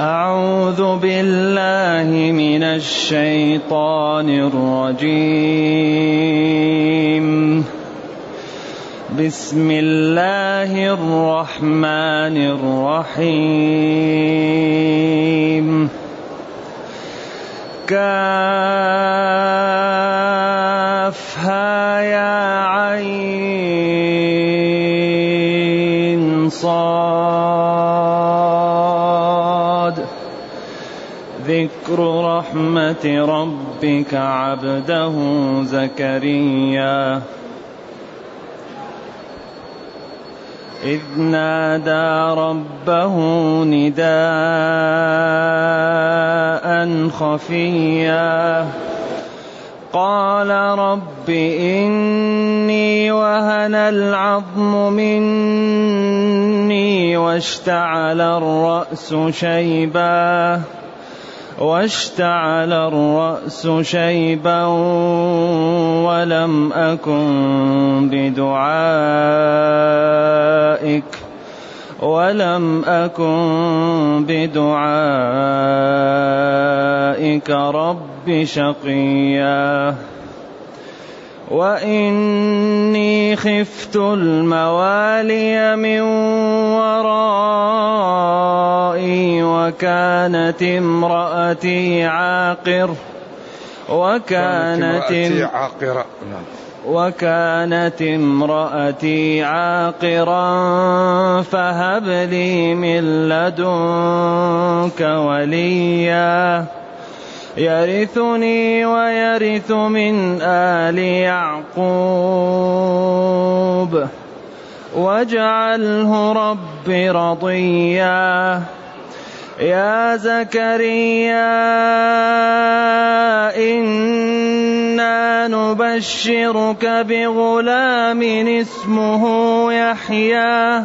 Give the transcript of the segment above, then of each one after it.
أعوذ بالله من الشيطان الرجيم. بسم الله الرحمن الرحيم. كافها يا عين صاد. رحمة ربك عبده زكريا. إذ نادى ربه نداء خفيا. قال رب إني وهن العظم مني واشتعل الرأس شيباً. واشتعل الرأس شيبا ولم أكن بدعائك ولم أكن بدعائك رب شقيا وإني خفت الموالي من ورائي وكانت امرأتي عاقر وكانت عاقرة نعم. وكانت امرأتي عاقرا فهب لي من لدنك وليا يرثني ويرث من آل يعقوب. واجعله رب رضيا. يا زكريا إنا نبشرك بغلام اسمه يحيى.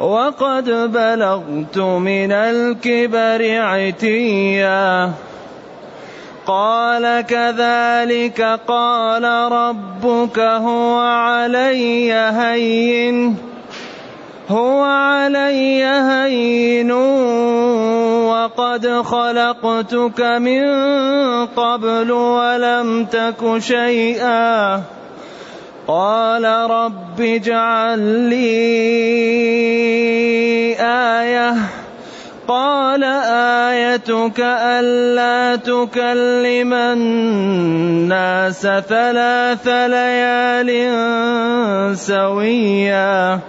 وقد بلغت من الكبر عتيا. قال كذلك قال ربك هو علي هين. هو علي هين وقد خلقتك من قبل ولم تك شيئا. قال رب اجعل لي آية. قال آيتك ألا تكلم الناس ثلاث ليال سويا.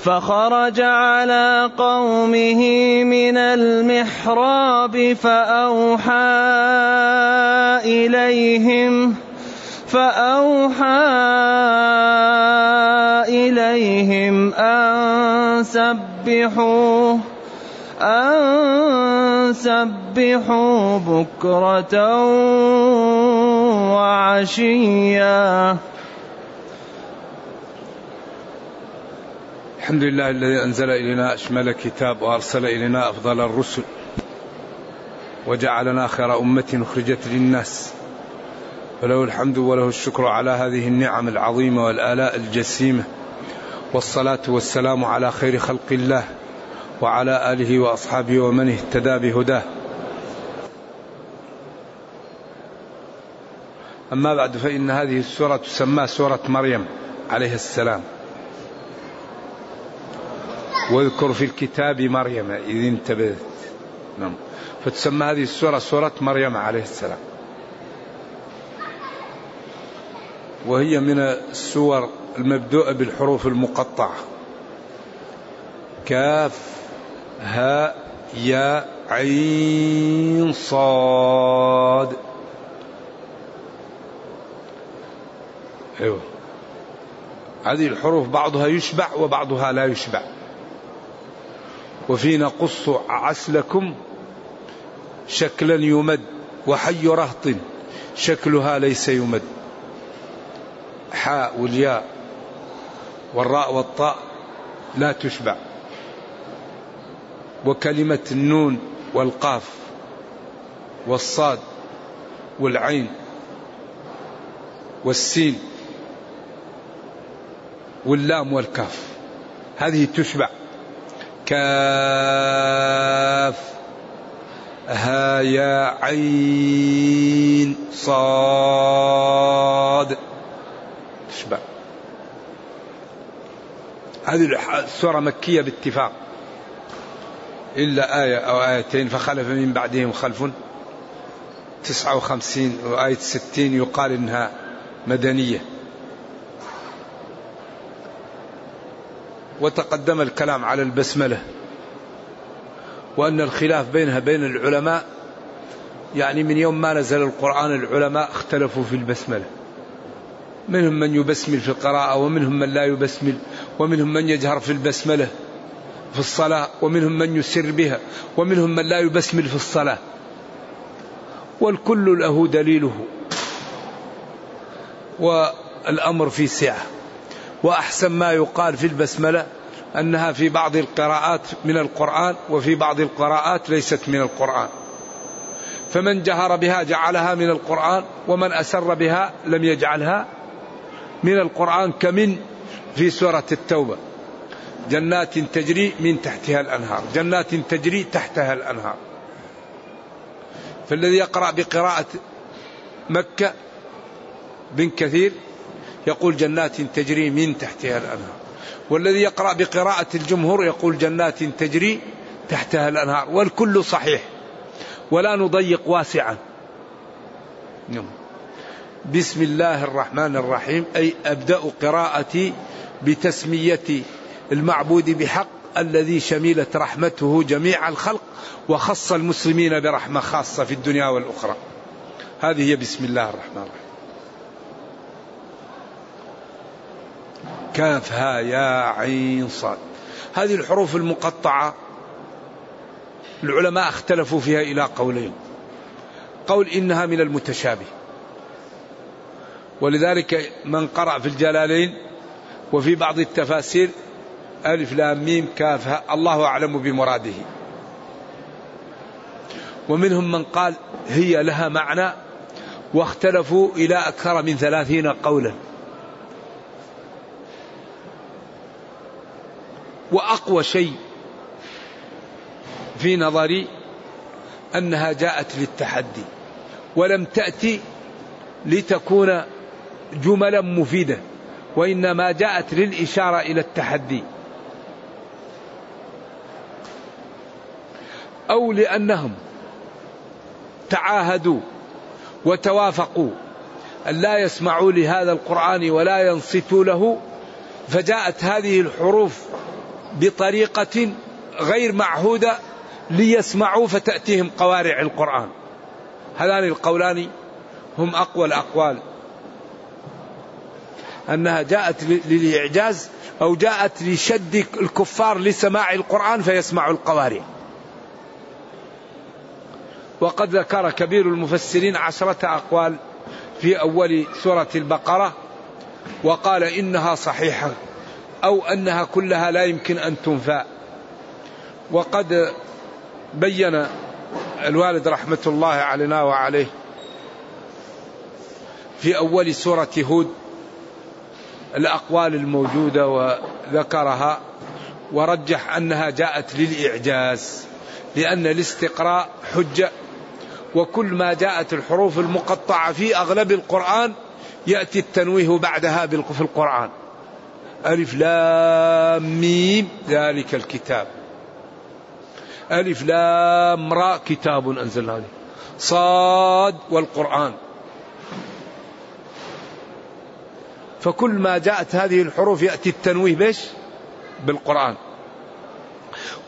فخرج على قومه من المحراب فأوحى إليهم فأوحى إليهم أن سبحوا أن سبحوا بكرة وعشيا. الحمد لله الذي أنزل إلينا أشمل كتاب وأرسل إلينا أفضل الرسل وجعلنا خير أمة أخرجت للناس. وله الحمد وله الشكر على هذه النعم العظيمة والآلاء الجسيمة. والصلاة والسلام على خير خلق الله وعلى آله وأصحابه ومن اهتدى بهداه. أما بعد فإن هذه السورة تسمى سورة مريم عليه السلام. واذكر في الكتاب مريم إذ انتبهت. نعم. فتسمى هذه السورة سورة مريم عليه السلام. وهي من السور المبدوءة بالحروف المقطعة. كاف هاء يا عين صاد. أيوه. هذه الحروف بعضها يشبع وبعضها لا يشبع. وفي نقص عسلكم شكلا يمد وحي رهط شكلها ليس يمد. حاء والياء والراء والطاء لا تشبع. وكلمة النون والقاف والصاد والعين والسين واللام والكاف هذه تشبع. كاف ها يا عين صاد تشبع هذه السورة مكية باتفاق. إلا آية أو آيتين فخلف من بعدهم خلف. تسعة وخمسين وآية ستين يقال إنها مدنية. وتقدم الكلام على البسملة. وأن الخلاف بينها بين العلماء يعني من يوم ما نزل القرآن العلماء اختلفوا في البسملة. منهم من يبسمل في القراءة ومنهم من لا يبسمل. ومنهم من يجهر في البسملة في الصلاة ومنهم من يسر بها ومنهم من لا يبسمل في الصلاة. والكل له دليله. والأمر في سعة. وأحسن ما يقال في البسملة أنها في بعض القراءات من القرآن وفي بعض القراءات ليست من القرآن. فمن جهر بها جعلها من القرآن ومن أسر بها لم يجعلها من القرآن كمن في سورة التوبة. جنات تجري من تحتها الأنهار. جنات تجري تحتها الأنهار. فالذي يقرأ بقراءة مكة بن كثير يقول جنات تجري من تحتها الأنهار. والذي يقرأ بقراءة الجمهور يقول جنات تجري تحتها الأنهار. والكل صحيح. ولا نضيق واسعا. نعم. بسم الله الرحمن الرحيم أي أبدأ قراءتي بتسمية المعبود بحق الذي شملت رحمته جميع الخلق وخص المسلمين برحمة خاصة في الدنيا والأخرى. هذه هي بسم الله الرحمن الرحيم. كاف ها يا عين صاد. هذه الحروف المقطعة العلماء اختلفوا فيها إلى قولين. قول إنها من المتشابه. ولذلك من قرأ في الجلالين وفي بعض التفاسير ألف لام ميم كاف الله أعلم بمراده. ومنهم من قال هي لها معنى واختلفوا إلى أكثر من ثلاثين قولا. وأقوى شيء في نظري أنها جاءت للتحدي ولم تأتي لتكون جملا مفيدة وإنما جاءت للإشارة إلى التحدي. أو لأنهم تعاهدوا وتوافقوا أن لا يسمعوا لهذا القرآن ولا ينصتوا له فجاءت هذه الحروف بطريقة غير معهودة ليسمعوا فتأتيهم قوارع القرآن. هذان القولان هم أقوى الأقوال. أنها جاءت للإعجاز أو جاءت لشد الكفار لسماع القرآن فيسمعوا القوارع وقد ذكر كبير المفسرين عشرة أقوال في أول سورة البقرة وقال إنها صحيحة أو أنها كلها لا يمكن أن تنفى. وقد بين الوالد رحمة الله علينا وعليه في أول سورة هود الأقوال الموجودة وذكرها ورجح أنها جاءت للإعجاز لأن الاستقراء حجة وكل ما جاءت الحروف المقطعة في أغلب القرآن يأتي التنويه بعدها في القرآن. ألف لام ميم ذلك الكتاب. ألف لام را كتاب أنزلناه صاد والقرآن. فكل ما جاءت هذه الحروف يأتي التنويه بش بالقرآن.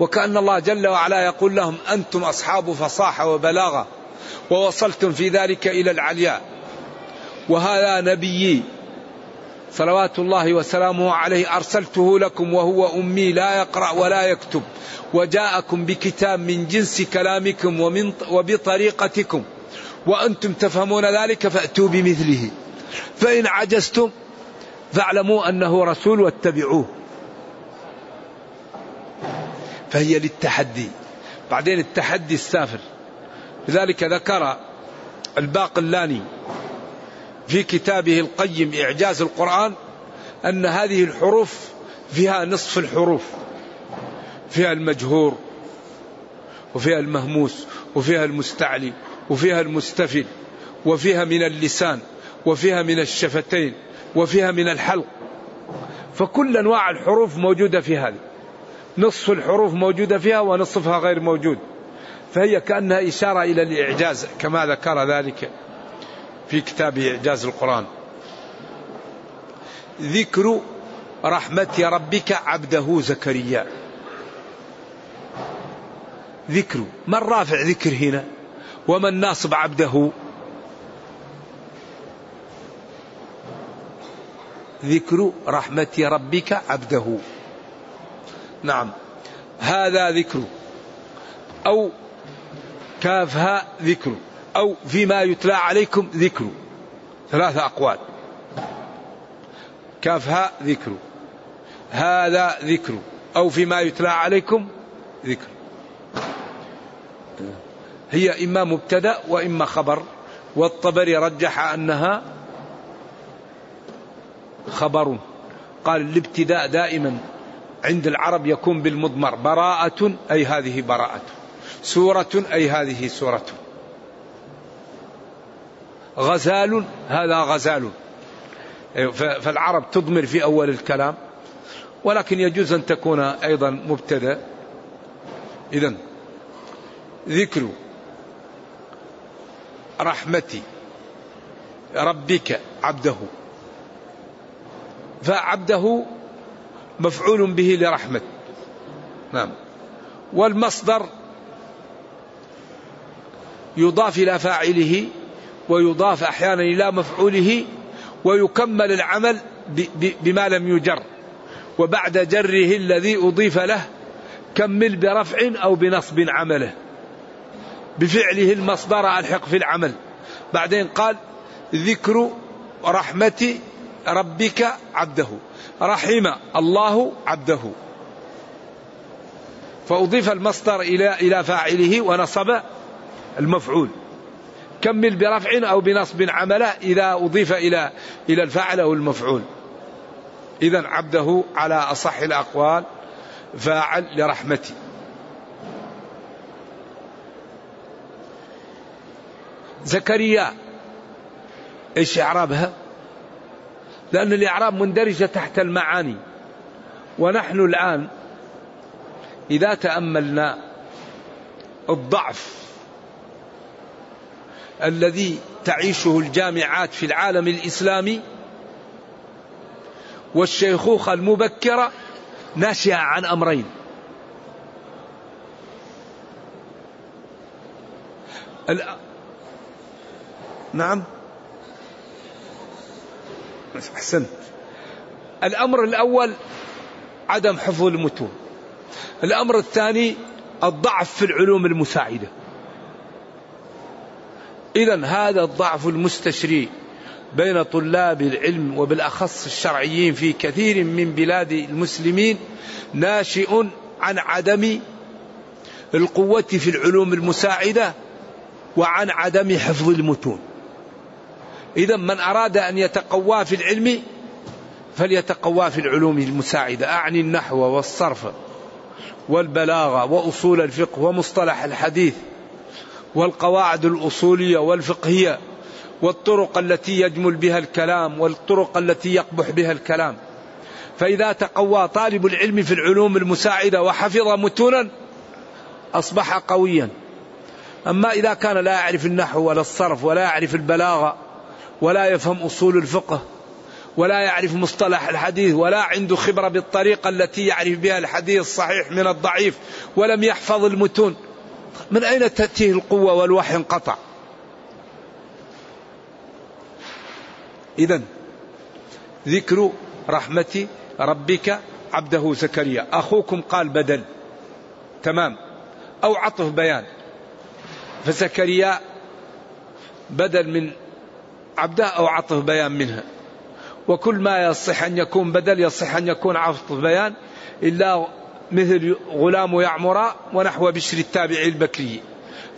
وكأن الله جل وعلا يقول لهم أنتم أصحاب فصاحة وبلاغة ووصلتم في ذلك إلى العلياء. وهذا نبيي. صلوات الله وسلامه عليه أرسلته لكم وهو أمي لا يقرأ ولا يكتب. وجاءكم بكتاب من جنس كلامكم ومن وبطريقتكم. وأنتم تفهمون ذلك فأتوا بمثله. فإن عجزتم فاعلموا أنه رسول واتبعوه. فهي للتحدي. بعدين التحدي السافر. لذلك ذكر الباقلاني في كتابه القيم إعجاز القرآن أن هذه الحروف فيها نصف الحروف. فيها المجهور وفيها المهموس وفيها المستعلي وفيها المستفل وفيها من اللسان وفيها من الشفتين وفيها من الحلق. فكل أنواع الحروف موجودة في هذه. نصف الحروف موجودة فيها ونصفها غير موجود. فهي كأنها إشارة إلى الإعجاز كما ذكر ذلك في كتاب إعجاز القرآن. ذكر رحمة ربك عبده زكريا. ذكر من رافع ذكر هنا؟ ومن ناصب عبده؟ ذكر رحمة ربك عبده. نعم. هذا ذكر. أو كافها ذكر. أو فيما يتلى عليكم ذكر. ثلاثة أقوال. كافها ذكر. هذا ذكر. أو فيما يتلى عليكم ذكر. هي إما مبتدأ وإما خبر. والطبري رجح أنها خبر قال الابتداء دائما عند العرب يكون بالمضمر براءة أي هذه براءة. سورة أي هذه سورة. غزال هذا غزال. فالعرب تضمر في أول الكلام ولكن يجوز أن تكون أيضا مبتدأ. إذا ذكر رحمة ربك عبده. فعبده مفعول به لرحمة. نعم. والمصدر يضاف إلى فاعله ويضاف أحيانا إلى مفعوله ويكمل العمل بما لم يجر. وبعد جره الذي أضيف له كمل برفع أو بنصب عمله. بفعله المصدر ألحق في العمل. بعدين قال ذكر رحمة ربك عبده. رحم الله عبده. فأضيف المصدر إلى إلى فاعله ونصب المفعول. كمل برفع أو بنصب عمله إذا أضيف إلى إلى الفاعل أو المفعول. إذا عبده على أصح الأقوال. فاعل لرحمتي. زكريا إيش إعرابها؟ لأن الإعراب مندرجة تحت المعاني. ونحن الآن إذا تأملنا الضعف الذي تعيشه الجامعات في العالم الإسلامي والشيخوخة المبكرة ناشئة عن أمرين. نعم. أحسنت. الأمر الأول عدم حفظ المتون. الأمر الثاني الضعف في العلوم المساعدة. إذا هذا الضعف المستشري بين طلاب العلم وبالأخص الشرعيين في كثير من بلاد المسلمين ناشئ عن عدم القوة في العلوم المساعدة وعن عدم حفظ المتون. إذا من أراد أن يتقوى في العلم فليتقوى في العلوم المساعدة. أعني النحو والصرف والبلاغة وأصول الفقه ومصطلح الحديث والقواعد الأصولية والفقهية والطرق التي يجمل بها الكلام والطرق التي يقبح بها الكلام. فإذا تقوى طالب العلم في العلوم المساعدة وحفظ متونا أصبح قويا. أما إذا كان لا يعرف النحو ولا الصرف ولا يعرف البلاغة ولا يفهم أصول الفقه ولا يعرف مصطلح الحديث ولا عنده خبرة بالطريقة التي يعرف بها الحديث الصحيح من الضعيف ولم يحفظ المتون. من أين تأتيه القوة والوحي انقطع؟ إذا ذكر رحمة ربك عبده زكريا. أخوكم قال بدل. تمام. أو عطف بيان. فزكريا بدل من عبده أو عطف بيان منها. وكل ما يصح أن يكون بدل يصح أن يكون عطف بيان إلا مثل غلام يعمر ونحو بشر التابعي البكري.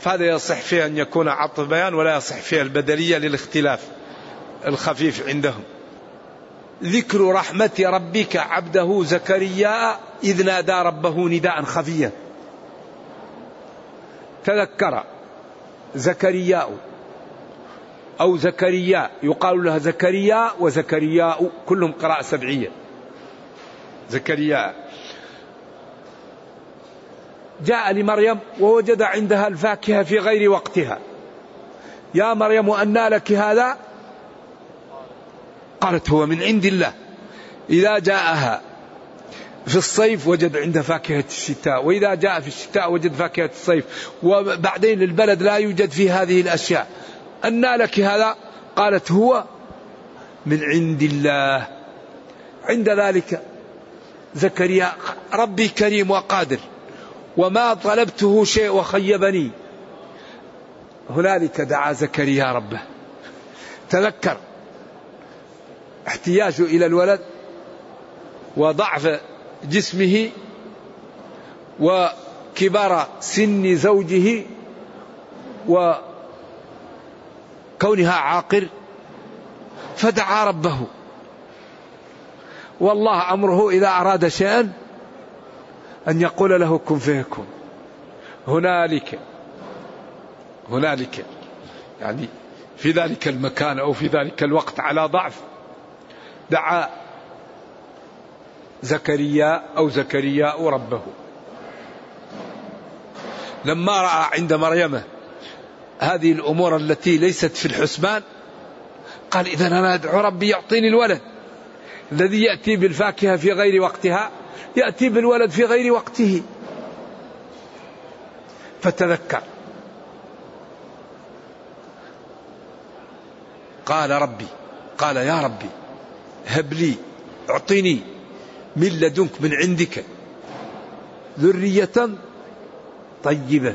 فهذا يصح فيه أن يكون عطف بيان ولا يصح فيه البدلية للاختلاف الخفيف عندهم. ذكر رحمة ربك عبده زكريا إذ نادى ربه نداء خفيا. تذكر زكرياء أو زكريا. يقال لها زكريا وزكرياء كلهم قراءة سبعية. زكريا. جاء لمريم ووجد عندها الفاكهة في غير وقتها. يا مريم أنى لك هذا؟ قالت هو من عند الله. إذا جاءها في الصيف وجد عندها فاكهة الشتاء وإذا جاء في الشتاء وجد فاكهة الصيف. وبعدين البلد لا يوجد فيه هذه الأشياء. أنى لك هذا؟ قالت هو من عند الله. عند ذلك زكريا ربي كريم وقادر وما طلبته شيء وخيبني. هنالك دعا زكريا ربه. تذكر احتياجه إلى الولد وضعف جسمه وكبر سن زوجه وكونها عاقر فدعا ربه. والله أمره إذا أراد شيئا أن يقول له كن فيكون هنالك هنالك يعني في ذلك المكان أو في ذلك الوقت على ضعف دعا زكريا أو زكرياء ربه. لما رأى عند مريم هذه الأمور التي ليست في الحسبان. قال اذا أنا أدعو ربي يعطيني الولد الذي يأتي بالفاكهة في غير وقتها يأتي بالولد في غير وقته. فتذكر. قال ربي قال يا ربي هب لي اعطني من لدنك من عندك ذرية طيبة.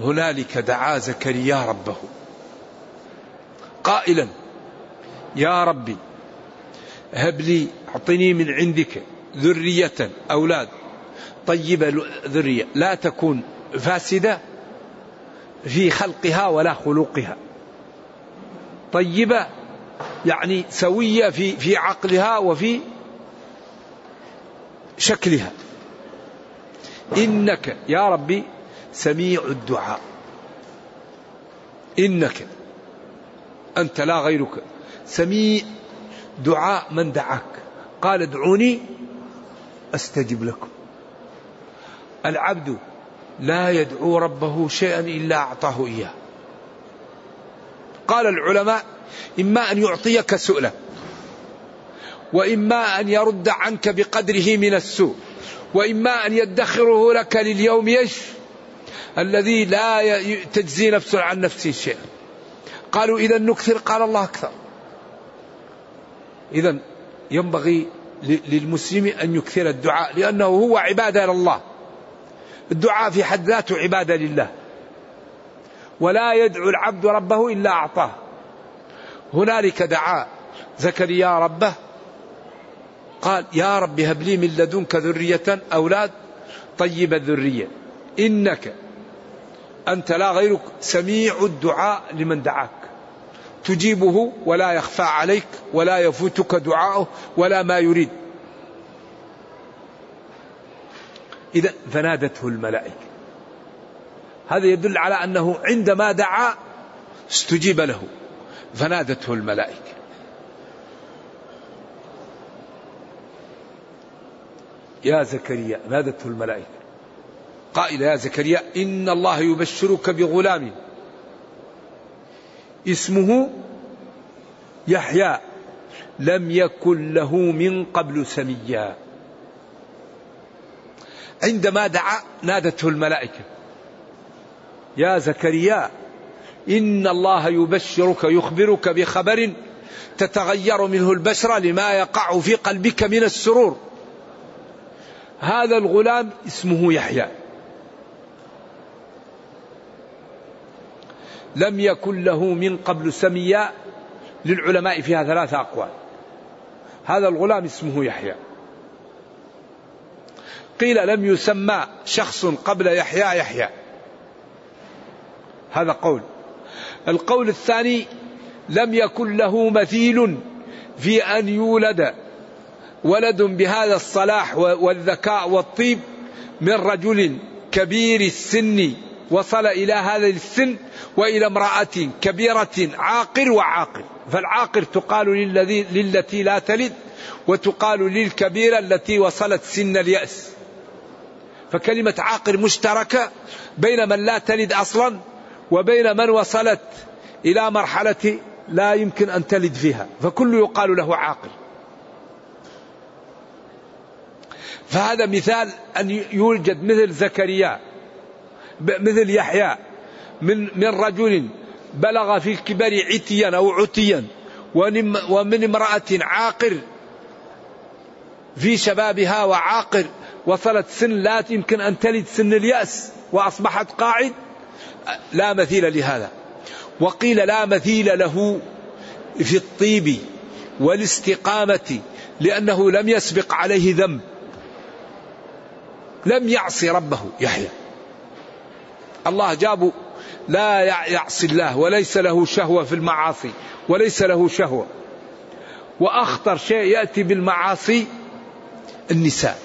هنالك دعا زكريا ربه. قائلا يا ربي هب لي أعطني من عندك ذرية أولاد. طيبة ذرية لا تكون فاسدة في خلقها ولا خلقها. طيبة يعني سوية في في عقلها وفي شكلها. إنك يا ربي سميع الدعاء. إنك أنت لا غيرك. سميع دعاء من دعاك. قال ادعوني أستجب لكم. العبد لا يدعو ربه شيئا إلا أعطاه إياه. قال العلماء إما أن يعطيك سؤلا وإما أن يرد عنك بقدره من السوء وإما أن يدخره لك لليوم يش الذي لا تجزي نفس عن نفسه شيئا. قالوا إذا نكثر قال الله أكثر. إذا ينبغي للمسلم أن يكثر الدعاء لأنه هو عبادة لله الدعاء في حد ذاته عبادة لله. ولا يدعو العبد ربه إلا أعطاه. هنالك دعا زكريا ربه قال يا رب هب لي من لدنك ذرية أولاد طيب الذرية. إنك أنت لا غيرك. سميع الدعاء لمن دعاك. تجيبه ولا يخفى عليك ولا يفوتك دعاؤه ولا ما يريد. إذا فنادته الملائكة. هذا يدل على أنه عندما دعا استجيب له. فنادته الملائكة. يا زكريا نادته الملائكة. قائل يا زكريا إن الله يبشرك بغلام. اسمه يحيى لم يكن له من قبل سميا. عندما دعا نادته الملائكة يا زكريا إن الله يبشرك يخبرك بخبر تتغير منه البشرة لما يقع في قلبك من السرور. هذا الغلام اسمه يحيى. لم يكن له من قبل سميا للعلماء فيها ثلاثة أقوال. هذا الغلام اسمه يحيى. قيل لم يسمى شخص قبل يحيى يحيى. هذا قول. القول الثاني لم يكن له مثيل في أن يولد ولد بهذا الصلاح والذكاء والطيب من رجل كبير السن. وصل إلى هذا السن وإلى امرأة كبيرة عاقر وعاقر. فالعاقر تقال للذي للتي لا تلد وتقال للكبيرة التي وصلت سن اليأس. فكلمة عاقر مشتركة بين من لا تلد أصلا وبين من وصلت إلى مرحلة لا يمكن أن تلد فيها. فكل يقال له عاقل فهذا مثال أن يوجد مثل زكريا. مثل يحيى من من رجل بلغ في الكبر عتيا أو عتيا ومن امرأة عاقر في شبابها وعاقر وصلت سن لا يمكن أن تلد سن اليأس وأصبحت قاعد لا مثيل لهذا. وقيل لا مثيل له في الطيب والاستقامة لأنه لم يسبق عليه ذنب لم يعصي ربه يحيى. الله جابوا لا يعصي الله وليس له شهوة في المعاصي وليس له شهوة. وأخطر شيء يأتي بالمعاصي النساء.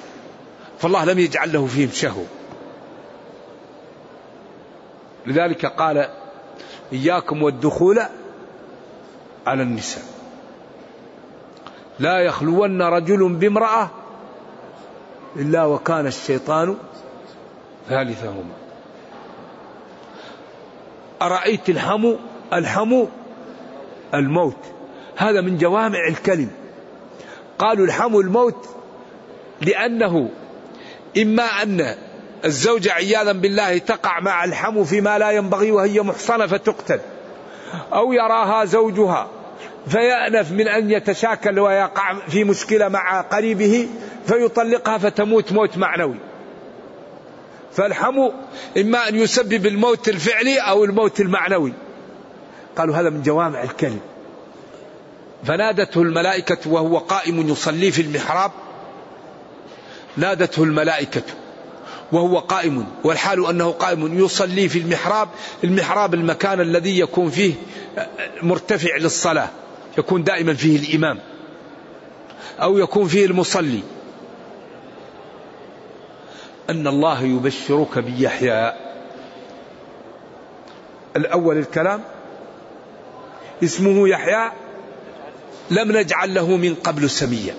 فالله لم يجعل له فيهم شهوة. لذلك قال إياكم والدخول على النساء. لا يخلون رجل بامرأة إلا وكان الشيطان ثالثهما. أرأيت الحمو الحمو الموت. هذا من جوامع الكلم. قالوا الحمو الموت لأنه إما أن الزوجة عياذا بالله تقع مع الحمو فيما لا ينبغي وهي محصنة فتقتل أو يراها زوجها فيأنف من أن يتشاكل ويقع في مشكلة مع قريبه فيطلقها فتموت موت معنوي. فالحمو إما أن يسبب الموت الفعلي أو الموت المعنوي. قالوا هذا من جوامع الكلم. فنادته الملائكة وهو قائم يصلي في المحراب. نادته الملائكة وهو قائم والحال أنه قائم يصلي في المحراب المحراب المكان الذي يكون فيه مرتفع للصلاة يكون دائما فيه الإمام أو يكون فيه المصلي. أن الله يبشرك بيحيى. الأول الكلام اسمه يحيى لم نجعل له من قبل سميا.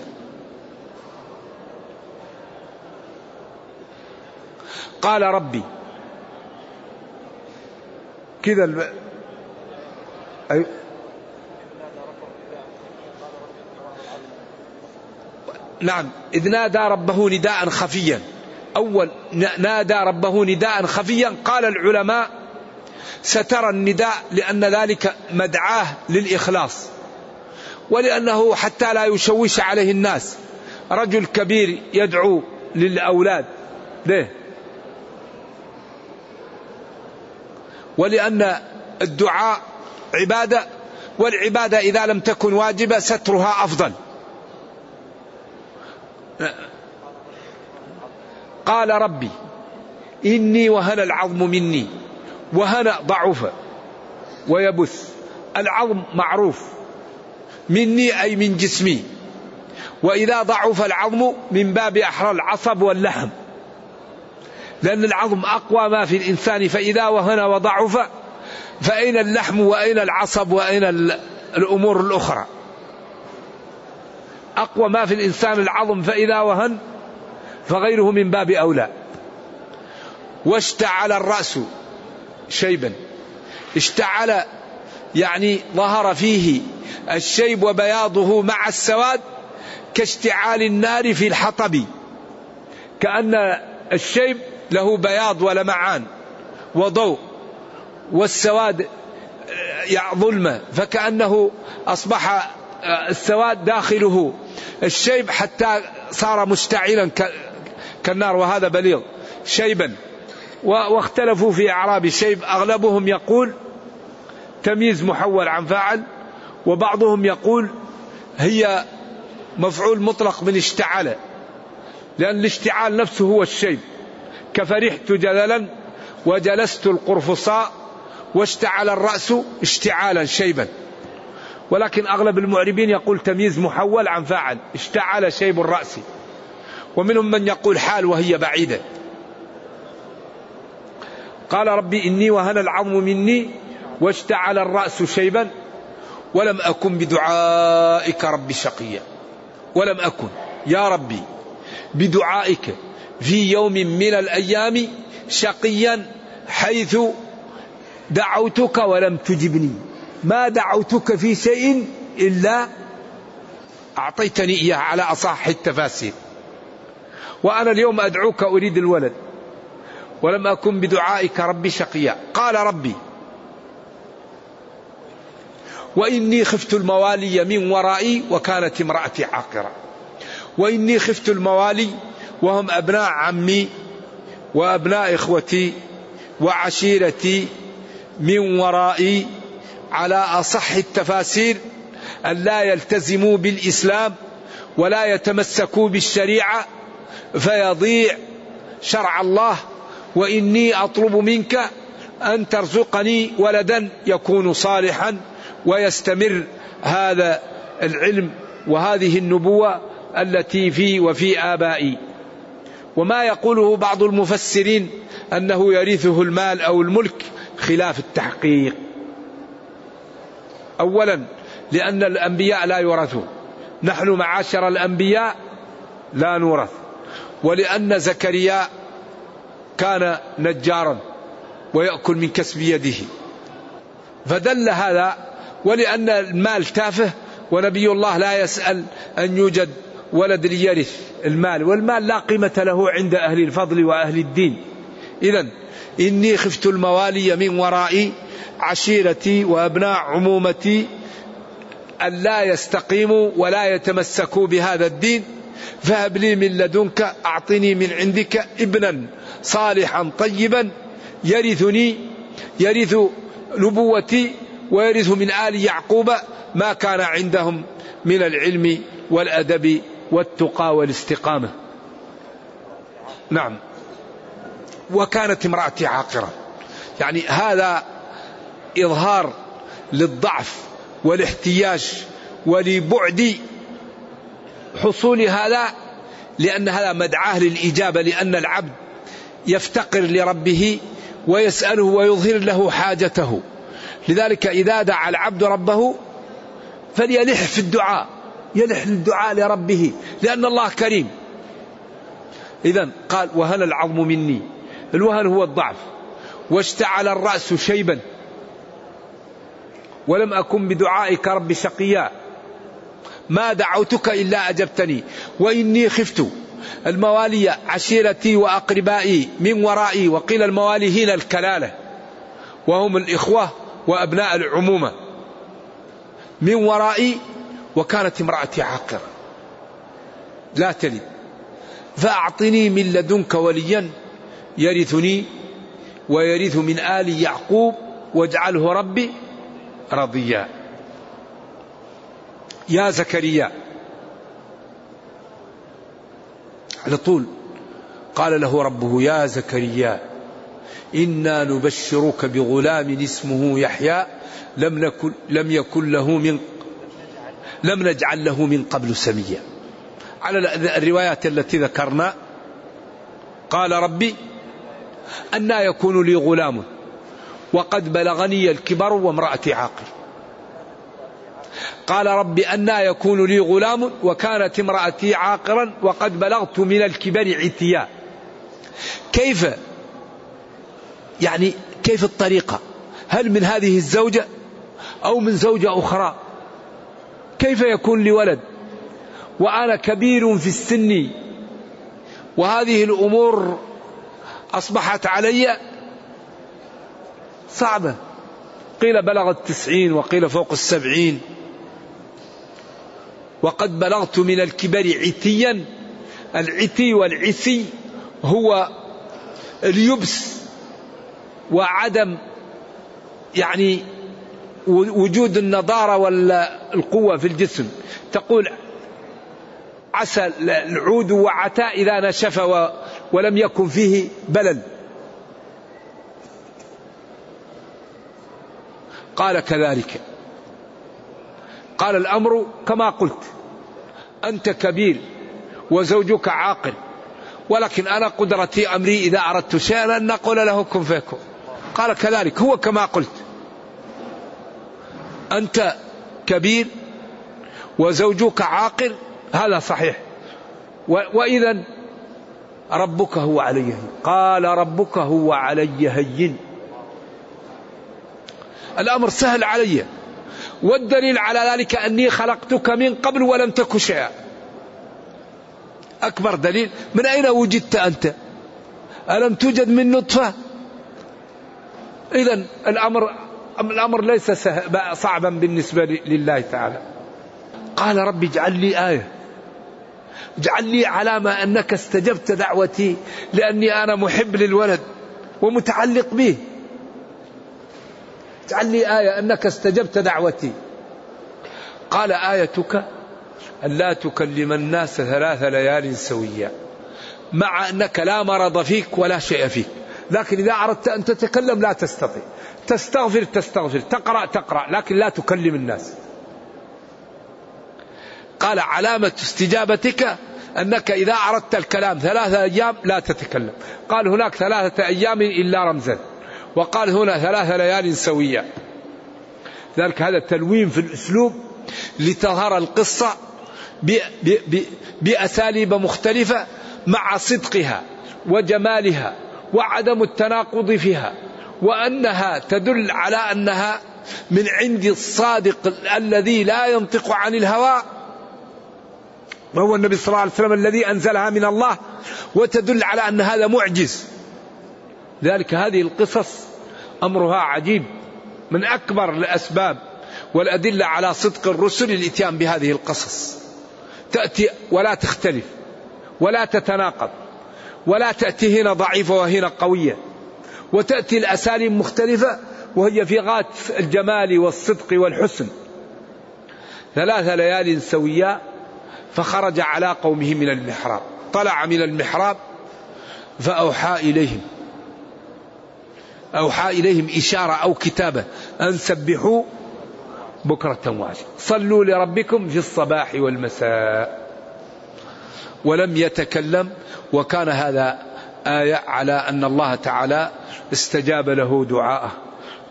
قال ربي كذا الب... أي... نعم إذ نادى ربه نداء خفيا. أول نادى ربه نداء خفيا قال العلماء سترى النداء لأن ذلك مدعاه للإخلاص ولأنه حتى لا يشوش عليه الناس. رجل كبير يدعو للأولاد ليه؟ ولأن الدعاء عبادة والعبادة إذا لم تكن واجبة سترها أفضل. قال ربي إني وهن العظم مني وهن ضعف ويبث. العظم معروف مني أي من جسمي. وإذا ضعف العظم من باب أحرى العصب واللحم. لأن العظم أقوى ما في الإنسان فإذا وهن وضعف فأين اللحم وأين العصب وأين الأمور الأخرى؟ أقوى ما في الإنسان العظم فإذا وهن فغيره من باب أولى. واشتعل الرأس شيبا. اشتعل يعني ظهر فيه الشيب وبياضه مع السواد كاشتعال النار في الحطب. كأن الشيب له بياض ولمعان وضوء والسواد ظلمة فكأنه أصبح السواد داخله. الشيب حتى صار مشتعلا كالنار وهذا بليغ. شيبا. واختلفوا في إعراب الشيب أغلبهم يقول تمييز محول عن فاعل وبعضهم يقول هي مفعول مطلق من اشتعل لأن الاشتعال نفسه هو الشيب. كفرحت جللا وجلست القرفصاء واشتعل الرأس اشتعالا شيبا. ولكن أغلب المعربين يقول تمييز محول عن فاعل اشتعل شيب الرأس. ومنهم من يقول حال وهي بعيدة. قال ربي إني وهن العظم مني واشتعل الرأس شيبا ولم أكن بدعائك ربي شقيا. ولم أكن. يا ربي بدعائك في يوم من الأيام شقيا حيث دعوتك ولم تجبني. ما دعوتك في شيء إلا أعطيتني إياه على أصح التفاسير. وأنا اليوم أدعوك أريد الولد ولم أكن بدعائك ربي شقيا. قال ربي وإني خفت الموالي من ورائي وكانت امرأتي عاقرة. وإني خفت الموالي وهم أبناء عمي وأبناء إخوتي وعشيرتي من ورائي على أصح التفاسير أن لا يلتزموا بالإسلام ولا يتمسكوا بالشريعة فيضيع شرع الله وإني أطلب منك أن ترزقني ولدا يكون صالحا ويستمر هذا العلم وهذه النبوة التي في وفي آبائي. وما يقوله بعض المفسرين أنه يرثه المال أو الملك خلاف التحقيق. أولا لأن الأنبياء لا يورثون. نحن معاشر الأنبياء لا نورث. ولأن زكريا كان نجارا ويأكل من كسب يده. فدل هذا ولأن المال تافه ونبي الله لا يسأل أن يوجد ولد ليرث المال والمال لا قيمة له عند أهل الفضل وأهل الدين. إذا إني خفت الموالي من ورائي عشيرتي وأبناء عمومتي أن لا يستقيموا ولا يتمسكوا بهذا الدين فهب لي من لدنك أعطني من عندك ابنا صالحا طيبا يرثني يرث نبوتي ويرث من آل يعقوب ما كان عندهم من العلم والأدب والتقى والاستقامة. نعم. وكانت امرأتي عاقرة. يعني هذا إظهار للضعف والاحتياج ولبعد حصول هذا لأن هذا مدعاه للإجابة لأن العبد يفتقر لربه ويسأله ويظهر له حاجته. لذلك إذا دعا العبد ربه فليلح في الدعاء يلح الدعاء لربه لأن الله كريم. إذا قال وهل العظم مني؟ الوهن هو الضعف. واشتعل الرأس شيبا. ولم أكن بدعائك رب شقيا ما دعوتك إلا أجبتني وإني خفت. الموالي عشيرتي وأقربائي من ورائي وقيل الموالي هنا الكلالة. وهم الإخوة وأبناء العمومة. من ورائي وكانت امرأتي عاقرة. لا تلد. فأعطني من لدنك وليا يرثني ويرث من آل يعقوب واجعله ربي رضيا. يا زكريا. على طول. قال له ربه يا زكريا إنا نبشرك بغلام اسمه يحيى. لم نكن لم يكن له من لم نجعل له من قبل سميا. على الروايات التي ذكرنا. قال ربي أنا يكون لي غلام وقد بلغني الكبر وامرأتي عاقل. قال رب أنا يكون لي غلام وكانت امرأتي عاقرا وقد بلغت من الكبر عتيا. كيف؟ يعني كيف الطريقة؟ هل من هذه الزوجة أو من زوجة أخرى؟ كيف يكون لي ولد؟ وأنا كبير في السن. وهذه الأمور أصبحت علي صعبة. قيل بلغ التسعين وقيل فوق السبعين. وقد بلغت من الكبر عتيا. العتي والعسي هو اليبس وعدم يعني وجود النضارة والقوة في الجسم. تقول عسى العود وعتى إذا نشف ولم يكن فيه بلل. قال كذلك. قال الأمر كما قلت. أنت كبير وزوجك عاقل ولكن أنا قدرتي أمري إذا أردت شيئا أن نقول له كن فيكون. قال كذلك هو كما قلت. أنت كبير وزوجك عاقل هذا صحيح. وإذا ربك هو علي هين. قال ربك هو علي هين. الأمر سهل علي. والدليل على ذلك أني خلقتك من قبل ولم تك شيئا. أكبر دليل من أين وجدت أنت؟ ألم توجد من نطفة؟ إذا الأمر الأمر ليس صعبا بالنسبة لله تعالى. قال رب اجعل لي آية. اجعل لي علامة أنك استجبت دعوتي لأني أنا محب للولد ومتعلق به. اجعل لي آية أنك استجبت دعوتي. قال آيتك ألا تكلم الناس ثلاث ليال سويا مع أنك لا مرض فيك ولا شيء فيك. لكن إذا أردت أن تتكلم لا تستطيع. تستغفر تستغفر تقرأ تقرأ لكن لا تكلم الناس. قال علامة استجابتك أنك إذا أردت الكلام ثلاثة أيام لا تتكلم. قال هناك ثلاثة أيام إلا رمزا وقال هنا ثلاث ليال سوية. ذلك هذا تلوين في الأسلوب لتظهر القصة بأساليب مختلفة مع صدقها وجمالها وعدم التناقض فيها وأنها تدل على أنها من عند الصادق الذي لا ينطق عن الهوى وهو النبي صلى الله عليه وسلم الذي أنزلها من الله وتدل على أن هذا معجز. ذلك هذه القصص أمرها عجيب من أكبر الأسباب والأدلة على صدق الرسل الإتيان بهذه القصص. تأتي ولا تختلف ولا تتناقض ولا تأتي هنا ضعيفة وهنا قوية وتأتي الأساليب مختلفة وهي في غاية الجمال والصدق والحسن. ثلاث ليال سويا فخرج على قومه من المحراب طلع من المحراب فأوحى إليهم. أوحى إليهم إشارة أو كتابة أن سبحوا بكرة وعشية صلوا لربكم في الصباح والمساء. ولم يتكلم وكان هذا آية على أن الله تعالى استجاب له دعاءه.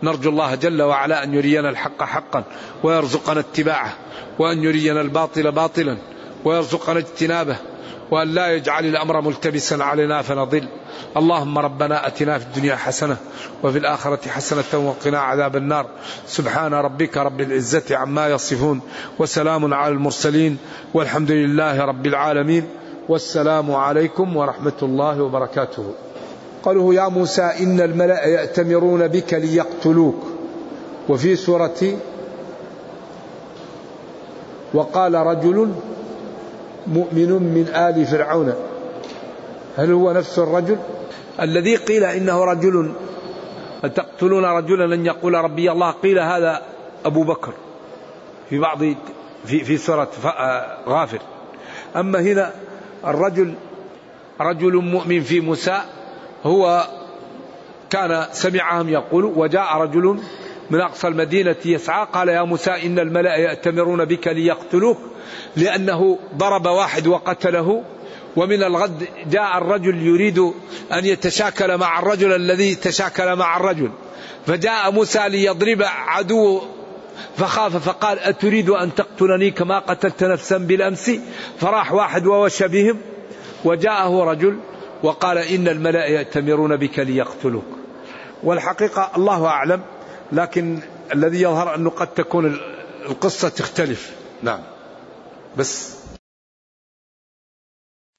نرجو الله جل وعلا أن يرينا الحق حقا ويرزقنا اتباعه وأن يرينا الباطل باطلا ويرزقنا اجتنابه. وأن لا يجعل الأمر ملتبسا علينا فنضل. اللهم ربنا أتنا في الدنيا حسنة وفي الآخرة حسنة وقنا عذاب النار. سبحان ربك رب العزة عما يصفون وسلام على المرسلين والحمد لله رب العالمين. والسلام عليكم ورحمة الله وبركاته. قالوا يا موسى إن الملأ يأتمرون بك ليقتلوك. وفي سورة وقال رجل مؤمن من آل فرعون. هل هو نفس الرجل؟ الذي قيل إنه رجل تقتلون رجلا أن يقول ربي الله؟ قيل هذا أبو بكر في بعض في في سورة غافر. أما هنا الرجل رجل مؤمن في موسى هو كان سمعهم يقول وجاء رجل من أقصى المدينة يسعى قال يا موسى إن الملأ يأتمرون بك ليقتلوك. لأنه ضرب واحد وقتله ومن الغد جاء الرجل يريد أن يتشاكل مع الرجل الذي تشاكل مع الرجل. فجاء موسى ليضرب عدو فخاف فقال أتريد أن تقتلني كما قتلت نفسا بالأمس؟ فراح واحد ووشى بهم وجاءه رجل وقال إن الملأ يأتمرون بك ليقتلوك. والحقيقة الله أعلم لكن الذي يظهر أنه قد تكون القصة تختلف. نعم. بس